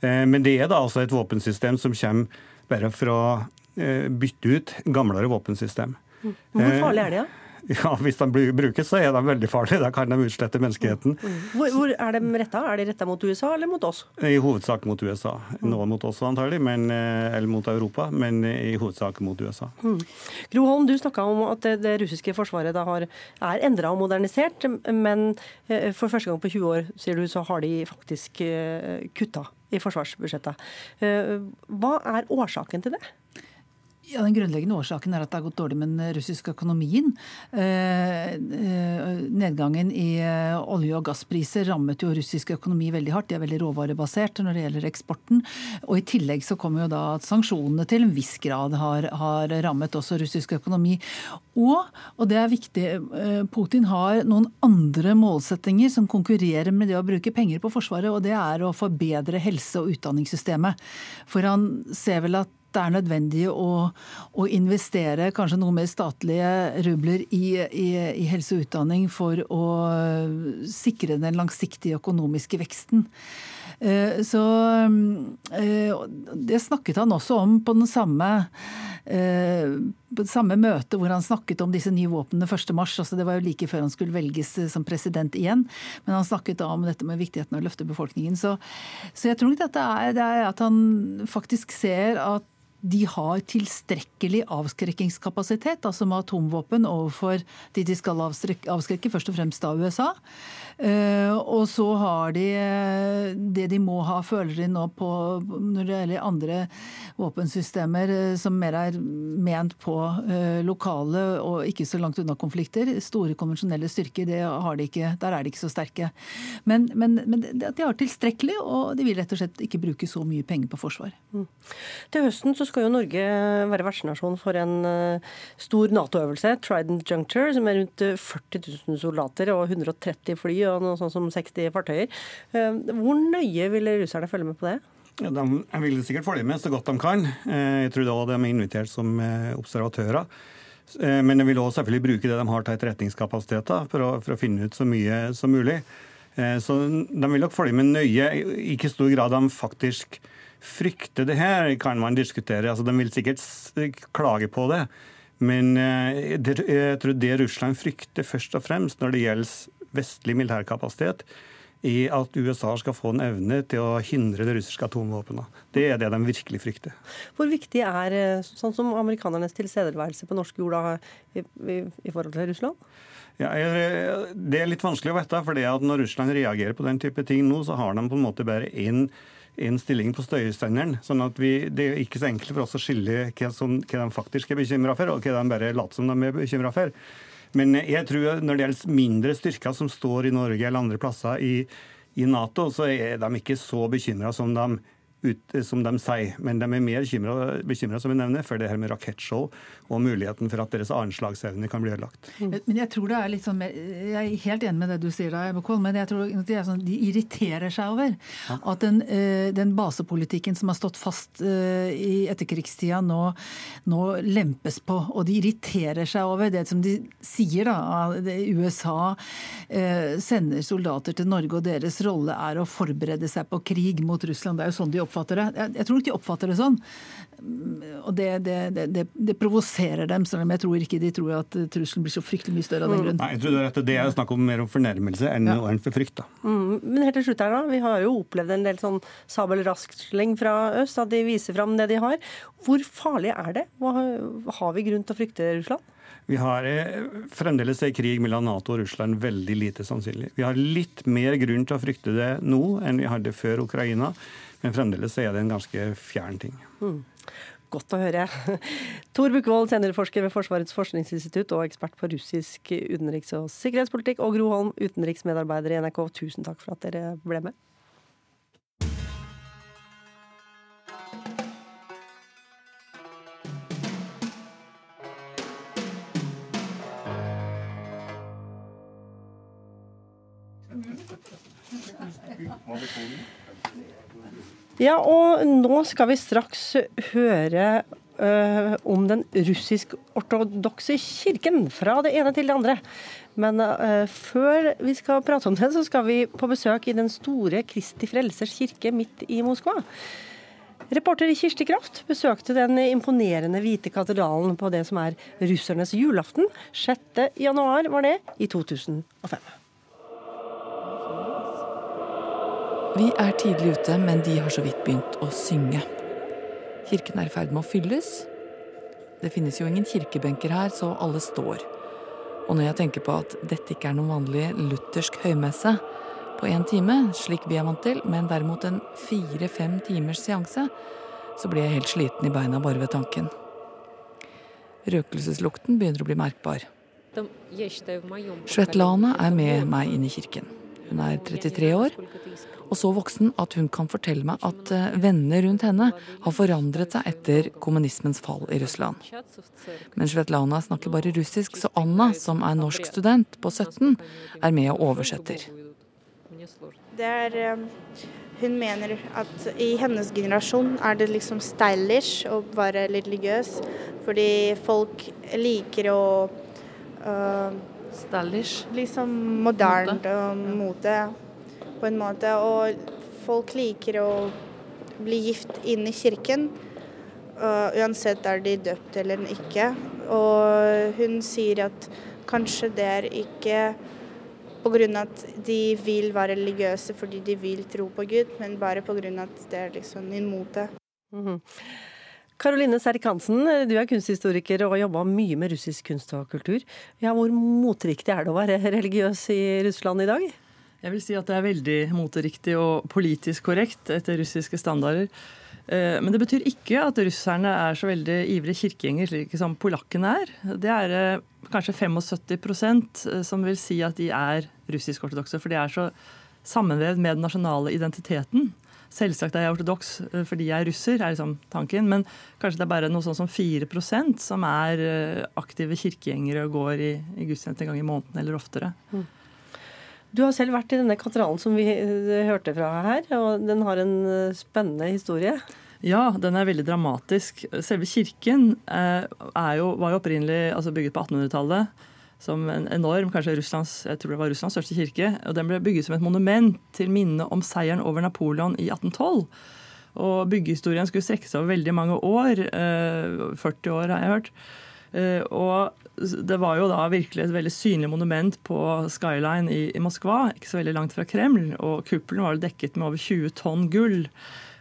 Eh, men det er da altså et våpensystem som kommer bare for å eh, bytte ut gamlere våpensystem. Hvor farlig er det? Ja? <laughs> Ja, Hvis de brukes, så er de veldig farlige. Da kan de utslette menneskeheten. Mm. Hvor, hvor Er de retta? Er de retta mot USA eller mot oss? I hovedsak mot USA. Noe mot oss antagelig, men, eh, eller mot Europa, men i hovedsak mot USA. Mm. Gro Holm, du snakka om at det, det, russiske forsvaret har, er endra og modernisert, men eh, for første gang på 20 år, sier du, så har de faktisk eh, kutta i forsvarsbudsjettet. Hva er årsaken til det? Ja, Den grunnleggende årsaken er at det har gått dårlig med den russiske økonomien. Eh, eh, nedgangen i eh, olje- og gasspriser rammet jo russisk økonomi veldig hardt. De er veldig råvarebasert når det gjelder eksporten. Og I tillegg så kommer jo da at sanksjonene til en viss grad har, har rammet også russisk økonomi. Og, og det er viktig, Putin har noen andre målsettinger som konkurrerer med det å bruke penger på Forsvaret, og det er å forbedre helse- og utdanningssystemet. For han ser vel at det er nødvendig å, å, investere kanskje noe mer statlige rubler i, i, i, helse og utdanning for å sikre den langsiktige økonomiske veksten. Eh, så eh, Det snakket han også om på den samme eh, på det samme møte hvor han snakket om disse nye våpnene 1.3. Altså det var jo like før han skulle velges som president igjen. Men han snakket da om dette med viktigheten av å løfte befolkningen. Så, så jeg tror nok dette er, det er at han faktisk ser at de har tilstrekkelig avskrekkingskapasitet, altså med atomvåpen, overfor de de skal avskrekke, først og fremst av USA. Eh, og så har de eh, det de må ha, føler de nå på når det gjelder andre våpensystemer eh, som mer er ment på lokale og ikke så langt unna konflikter. Store konvensjonelle styrker, de ikke, der er de ikke så sterke. Men, men, men de har tilstrekkelig, og de vil rett og slett ikke bruke så mye penger på forsvar. Mm. Til høsten så skal jo Norge være vertsnasjon for en stor Nato-øvelse, Trident Juncture, som er rundt 40 000 soldater og 130 fly og noe sånt som 60 fartøyer. Uh, hvor nøye vil russerne følge med på det? Ja, de vil sikkert følge med så godt de kan. Jeg tror da de er invitert som observatører. Men de vil også selvfølgelig bruke det de har til etterretningskapasiteter for å, for å finne ut så mye som mulig. Så de vil nok følge med nøye, i ikke stor grad de faktisk frykter det her, kan man diskutere. Altså, de vil sikkert klage på det. Men jeg tror det Russland frykter først og fremst når det gjelder vestlig militærkapasitet, i at USA skal få en evne til å hindre det russiske atomvåpenet. Det er det de virkelig frykter. Hvor viktig er sånn som amerikanernes tilstedeværelse på norsk jord da, i, i, i, forhold til Russland? Ja, det er litt vanskelig å vite. for Når Russland reagerer på den type ting nå, så har de på en måte bare én en stilling på støyestenderen. sånn at vi, Det er ikke så enkelt for oss å skille hva, som, hva de faktisk er bekymra for, og hva de bare later som de er bekymra for. Men jeg tror når det gjelder mindre styrker som står i Norge eller andre plasser i, i Nato, så er de ikke så bekymra som de ut, som de sier. Men de er mer bekymra som vi nevner, for det her med rakettshow og muligheten for at deres anslagsevne kan bli ødelagt. Mm. Men jeg tror det er litt sånn, jeg er helt enig med det du sier, da, Ebekol, men jeg tror de, sånn, de irriterer seg over at den, eh, den, basepolitikken som har stått fast eh, i etterkrigstida, nå, nå, lempes på. Og de irriterer seg over det som de sier, da. USA eh, sender soldater til Norge, og deres rolle er å forberede seg på krig mot Russland. Det er jo sånn de oppfatter det. Jeg, jeg tror ikke de oppfatter det sånn. Og det, det, det, det, provoserer dem, selv om jeg tror ikke de tror at trusselen blir så fryktelig mye større av den grunn. Nei, jeg tror Det er, det er snakk om mer om fornærmelse enn ja. for frykt. da. Mm, men helt til slutt her da, Vi har jo opplevd en del sånn sabelrasksling fra øst, at de viser fram det de har. Hvor farlig er det? Hva, har vi grunn til å frykte Russland? Vi har eh, fremdeles en krig mellom Nato og Russland veldig lite sannsynlig. Vi har litt mer grunn til å frykte det nå enn vi hadde før Ukraina. Men fremdeles er det en ganske fjern ting. Mm. Godt å høre. <laughs> Tor Bukkvold, seniorforsker ved Forsvarets forskningsinstitutt og ekspert på russisk utenriks- og sikkerhetspolitikk, og Gro Holm, utenriksmedarbeider i NRK, tusen takk for at dere ble med. Ja, og nå skal vi straks høre uh, om den russisk-ortodokse kirken. Fra det ene til det andre. Men uh, før vi skal prate om det, så skal vi på besøk i den store Kristi Frelsers kirke midt i Moskva. Reporter Kirsti Kraft besøkte den imponerende hvite katedralen på det som er russernes julaften. 6. januar var det, i 2005. Vi er tidlig ute, men de har så vidt begynt å synge. Kirken er i ferd med å fylles. Det finnes jo ingen kirkebenker her, så alle står. Og når jeg tenker på at dette ikke er noen vanlig luthersk høymesse på én time, slik vi er vant til, men derimot en fire-fem timers seanse, så blir jeg helt sliten i beina bare ved tanken. Røkelseslukten begynner å bli merkbar. Svetlana er med meg inn i kirken. Hun er 33 år og så voksen at hun kan fortelle meg at eh, vennene rundt henne har forandret seg etter kommunismens fall i Russland. Men Svetlana snakker bare russisk, så Anna, som er norsk student på 17, er med og oversetter. Det er, eh, hun mener at i hennes generasjon er det liksom stylish å være religiøs, fordi folk liker å uh, Stylish? Liksom moderne mote. mote på en måte. Og folk liker å bli gift inn i kirken, uh, uansett er de døpt eller ikke. Og hun sier at kanskje det er ikke pga. at de vil være religiøse fordi de vil tro på Gud, men bare pga. at det er liksom en mote. Mm -hmm. Karoline Serrik-Hansen, du er kunsthistoriker og har jobba mye med russisk kunst og kultur. Ja, hvor moteriktig er det å være religiøs i Russland i dag? Jeg vil si at det er veldig moteriktig og politisk korrekt etter russiske standarder. Eh, men det betyr ikke at russerne er så veldig ivrige kirkegjengere slik som polakkene er. Det er eh, kanskje 75 eh, som vil si at de er russisk-ortodokse. For de er så sammenvevd med den nasjonale identiteten Selvsagt er jeg ortodoks fordi jeg er russer, er liksom tanken. Men kanskje det er bare noe sånn som 4% som er aktive kirkegjengere og går i gudstjeneste en gang i måneden eller oftere. Mm. Du har selv vært i denne katedralen som vi eh, hørte fra her, og den har en spennende historie. Ja, den er veldig dramatisk. Selve kirken jo, var jo opprinnelig altså bygget på 1800-tallet som en enorm, kanskje Russlands, jeg tror det var Russlands største kirke. og Den ble bygget som et monument til minne om seieren over Napoleon i 1812. Og byggehistorien skulle strekke seg over veldig mange år. 40 eh, år, har jeg hørt. Eh, og det var jo da virkelig et veldig synlig monument på Skyline i, i Moskva, ikke så veldig langt fra Kreml. Og kuppelen var dekket med over 20 tonn gull.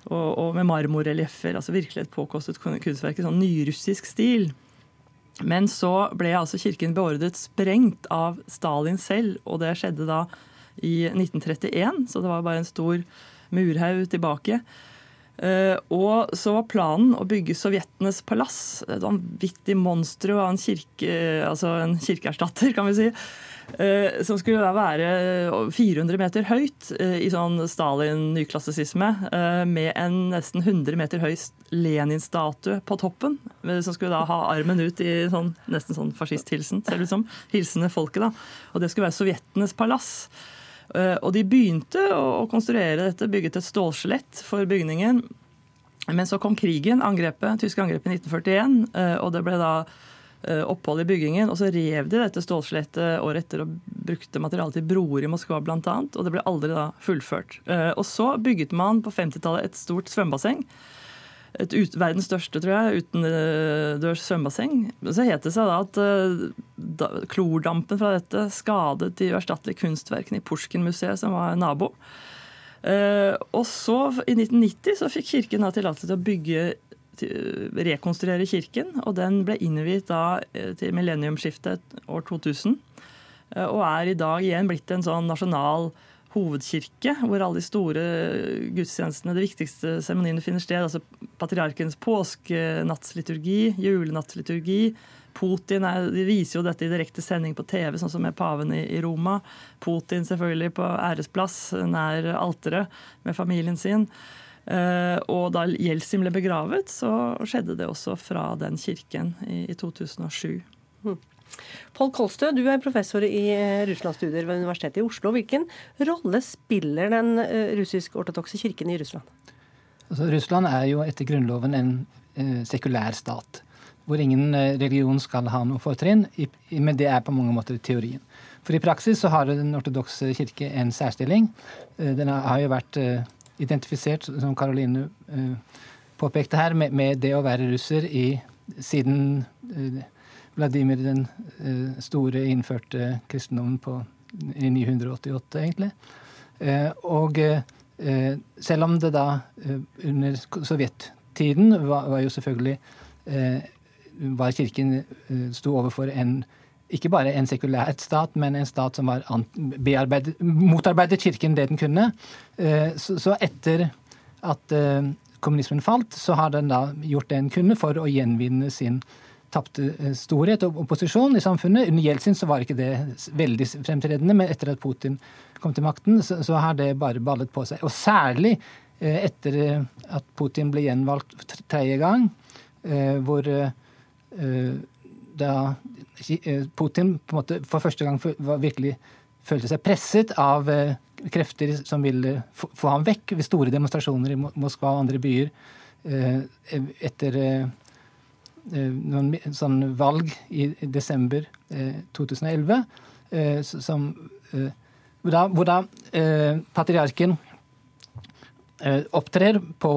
Og, og med marmorrelieffer. Altså virkelig et påkostet kunstverk i sånn nyrussisk stil. Men så ble altså kirken beordret sprengt av Stalin selv, og det skjedde da i 1931, så det var bare en stor murhaug tilbake. Uh, og så var planen å bygge sovjetenes palass. Et vanvittig monster og en kirke, altså en kirkeerstatter, kan vi si. Uh, som skulle da være 400 meter høyt i sånn Stalin-nyklassisisme. med en nesten 100 meter høy Lenin-statue på toppen. Som skulle da ha armen ut i sånn, nesten sånn fascisthilsen, ser det ut som. Hilsende folket, da. Og det skulle være sovjetenes palass. Eh, og de begynte å konstruere dette, bygget et stålskjelett for bygningen. Men så kom krigen, angrepet, tyske angrepet i 1941, eh, og det ble da eh, opphold i byggingen. Og så rev de dette stålskjelettet året etter og brukte materialet til broer i Moskva bl.a. Og det ble aldri da fullført. Og så bygget man på 50-tallet et stort svømmebasseng et ut, verdens største, tror jeg, utendørs svømmebasseng. Så het det seg da at uh, da, klordampen fra dette skadet de uerstattelige kunstverkene i Pushkin-museet, som var nabo. Uh, og så, i 1990, så fikk kirken da tillatelse til å bygge rekonstruere kirken, og den ble innviet da eh, til millenniumsskiftet år 2000. Og er i dag igjen blitt en sånn nasjonal hovedkirke, hvor alle de store gudstjenestene, de viktigste seremoniene finner sted. altså Patriarkens påskenattsliturgi, julenattsliturgi. Putin er, de viser jo dette i direkte sending på TV, sånn som med paven i, i Roma. Putin selvfølgelig på æresplass nær alteret med familien sin. Uh, og da Jeltsin ble begravet, så skjedde det også fra den kirken i, i 2007. Mm. Pål Kolstø, du er professor i Russland-studier ved Universitetet i Oslo. Hvilken rolle spiller den eh, russisk-ortodokse kirken i Russland? Altså, Russland er jo etter grunnloven en eh, sekulær stat. Hvor ingen religion skal ha noe fortrinn, men det er på mange måter teorien. For i praksis så har den ortodokse kirke en særstilling. Den har jo vært identifisert, som Karoline påpekte her, med det å være russer i, siden Vladimir den eh, store innførte kristendommen på, i 988, egentlig. Eh, og eh, selv om det da under sovjettiden var, var jo selvfølgelig var kirken sto overfor en ikke bare en sekulært stat, men en stat som var motarbeidet kirken det den kunne. Så etter at kommunismen falt, så har den da gjort det den kunne for å gjenvinne sin tapte eh, storhet og opposisjon i samfunnet. Under Jeltsin så var ikke det veldig fremtredende, men etter at Putin kom til makten, så, så har det bare ballet på seg. Og særlig eh, etter eh, at Putin ble gjenvalgt tredje gang, hvor da Putin på en måte for første gang virkelig følte seg presset av krefter som ville få ham vekk ved store demonstrasjoner i Moskva og andre byer etter noen sånn valg i desember 2011 eh, eh, som, hvor da, hvor da patriarken opptrer på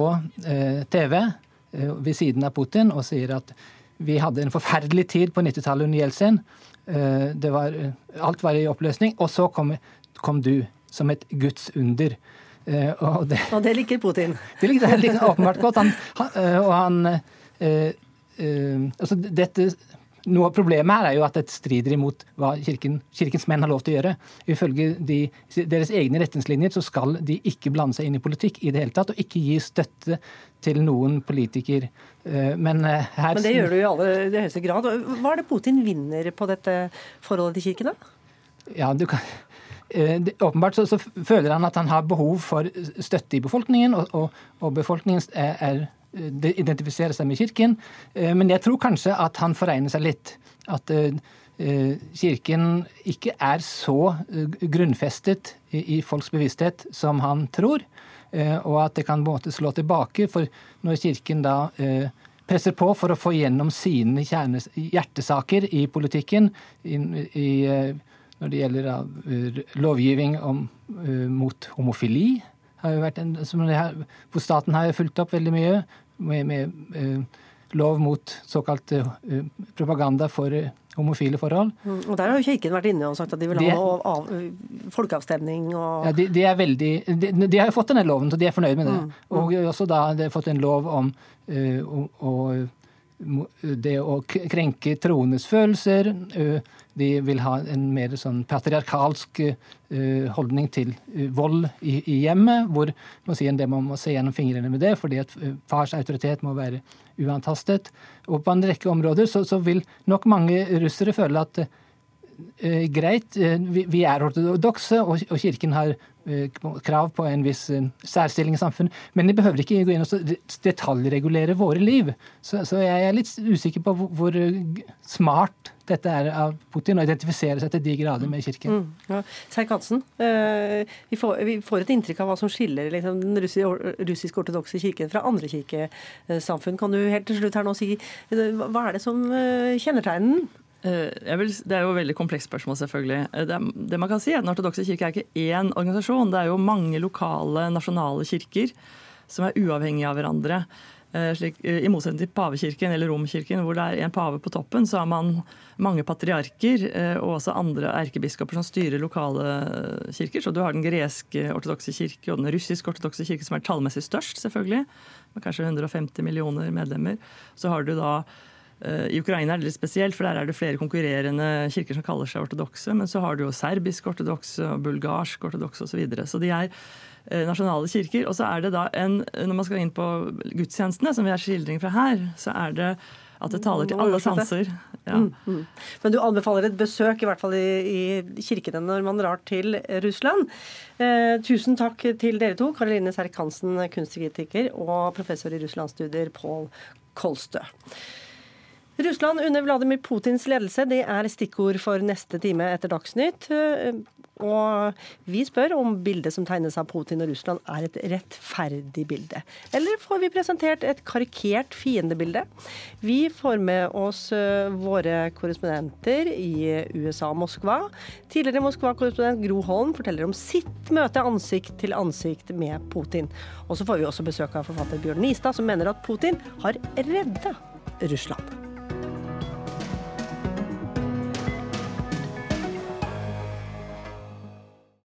TV ved siden av Putin og sier at vi hadde en forferdelig tid på 90-tallet under Jeltsin. Var, alt var i oppløsning. Og så kom, kom du som et Guds under. Og det, og det liker Putin? Det liker, det åpenbart godt. Han, og han altså dette, noe av problemet her er jo at dette strider imot hva kirken, kirkens menn har lov til å gjøre. Ifølge de, deres egne retningslinjer så skal de ikke blande seg inn i politikk i det hele tatt, og ikke gi støtte til noen politiker. Eh, men, uh, her, Men det gjør du i aller høyeste grad. Hva er det Putin vinner på dette forholdet til kirken, da? Ja, du kan eh, det, åpenbart så, så, føler han at han har behov for støtte i befolkningen, og, og, og befolkningen er, er, identifiserer seg med kirken. Eh, men jeg tror kanskje at han foregner seg litt. At eh, kirken ikke er så grunnfestet i, folks bevissthet som han tror. Og at det kan på en måte slå tilbake. For når kirken da presser på for å få gjennom sine hjertesaker i politikken, når det gjelder lovgivning om, mot homofili, har jo vært en, har, hvor staten har fulgt opp veldig mye med, med uh, lov mot såkalt propaganda for homofile forhold. Mm, og Der har jo Kirken vært inne og sagt at de vil ha av, folkeavstemning. Og... Ja, de, de, er veldig, de, de, har jo fått denne loven, så de er fornøyd med det. Mm, mm. Og også da de har fått en lov om å det å krenke troendes følelser. De vil ha en mer sånn patriarkalsk holdning til vold i, hjemmet, hvor man det man må se gjennom fingrene med det, fordi at fars autoritet må være uantastet. Og på en rekke områder så, så vil nok mange russere føle at eh, greit, vi, vi, er ortodokse, og, og Kirken har Eh, krav på en viss eh, særstilling i samfunnet. Men de behøver ikke gå inn og detaljregulere våre liv. Så, så, jeg er litt usikker på hvor, hvor eh, smart dette er av Putin å identifisere seg til de grader med kirken. Mm, ja. Serk Hansen, eh, vi, får, vi, får, et inntrykk av hva som skiller liksom, den russisk-ortodokse kirken fra andre kirkesamfunn. Kan du helt til slutt her nå si hva er det som kjennetegner den? Eh, vil, det er jo et veldig komplekst spørsmål, selvfølgelig. Eh, det, det, man kan si er at Den ortodokse kirke er ikke én organisasjon. Det er jo mange lokale, nasjonale kirker som er uavhengige av hverandre. Eh, slik, I motsetning til pavekirken eller Romkirken, hvor det er en pave på toppen, så har man mange patriarker og også andre erkebiskoper som styrer lokale kirker. Så du har den greske ortodokse kirke og den russiske ortodokse kirke, som er tallmessig størst, selvfølgelig, med kanskje 150 millioner medlemmer. Så har du da I Ukraina er det litt spesielt, for der er det flere konkurrerende kirker som kaller seg ortodokse. Men så har du jo serbisk ortodokse, bulgarsk ortodokse osv. Så, videre. så de er eh, nasjonale kirker. Og så er det da en Når man skal inn på gudstjenestene, som vi har skildring fra her, så er det at det taler til alle sanser. Ja. Mm, mm. Men du anbefaler et besøk, i hvert fall i, i kirkene når man drar til Russland. Eh, tusen takk til dere to, Karoline Serk Hansen, kunstkritiker, og professor i russlandsstudier Pål Kolstø. Russland under Vladimir Putins ledelse, det er stikkord for neste time etter Dagsnytt. Og vi spør om bildet som tegnes av Putin og Russland er et rettferdig bilde. Eller får vi presentert et karikert fiendebilde? Vi får med oss eh, våre korrespondenter i USA og Moskva. Tidligere Moskva-korrespondent Gro Holm forteller om sitt møte ansikt til ansikt med Putin. Og så får vi også besøk av forfatter Bjørn Nistad, som mener at Putin har redda Russland.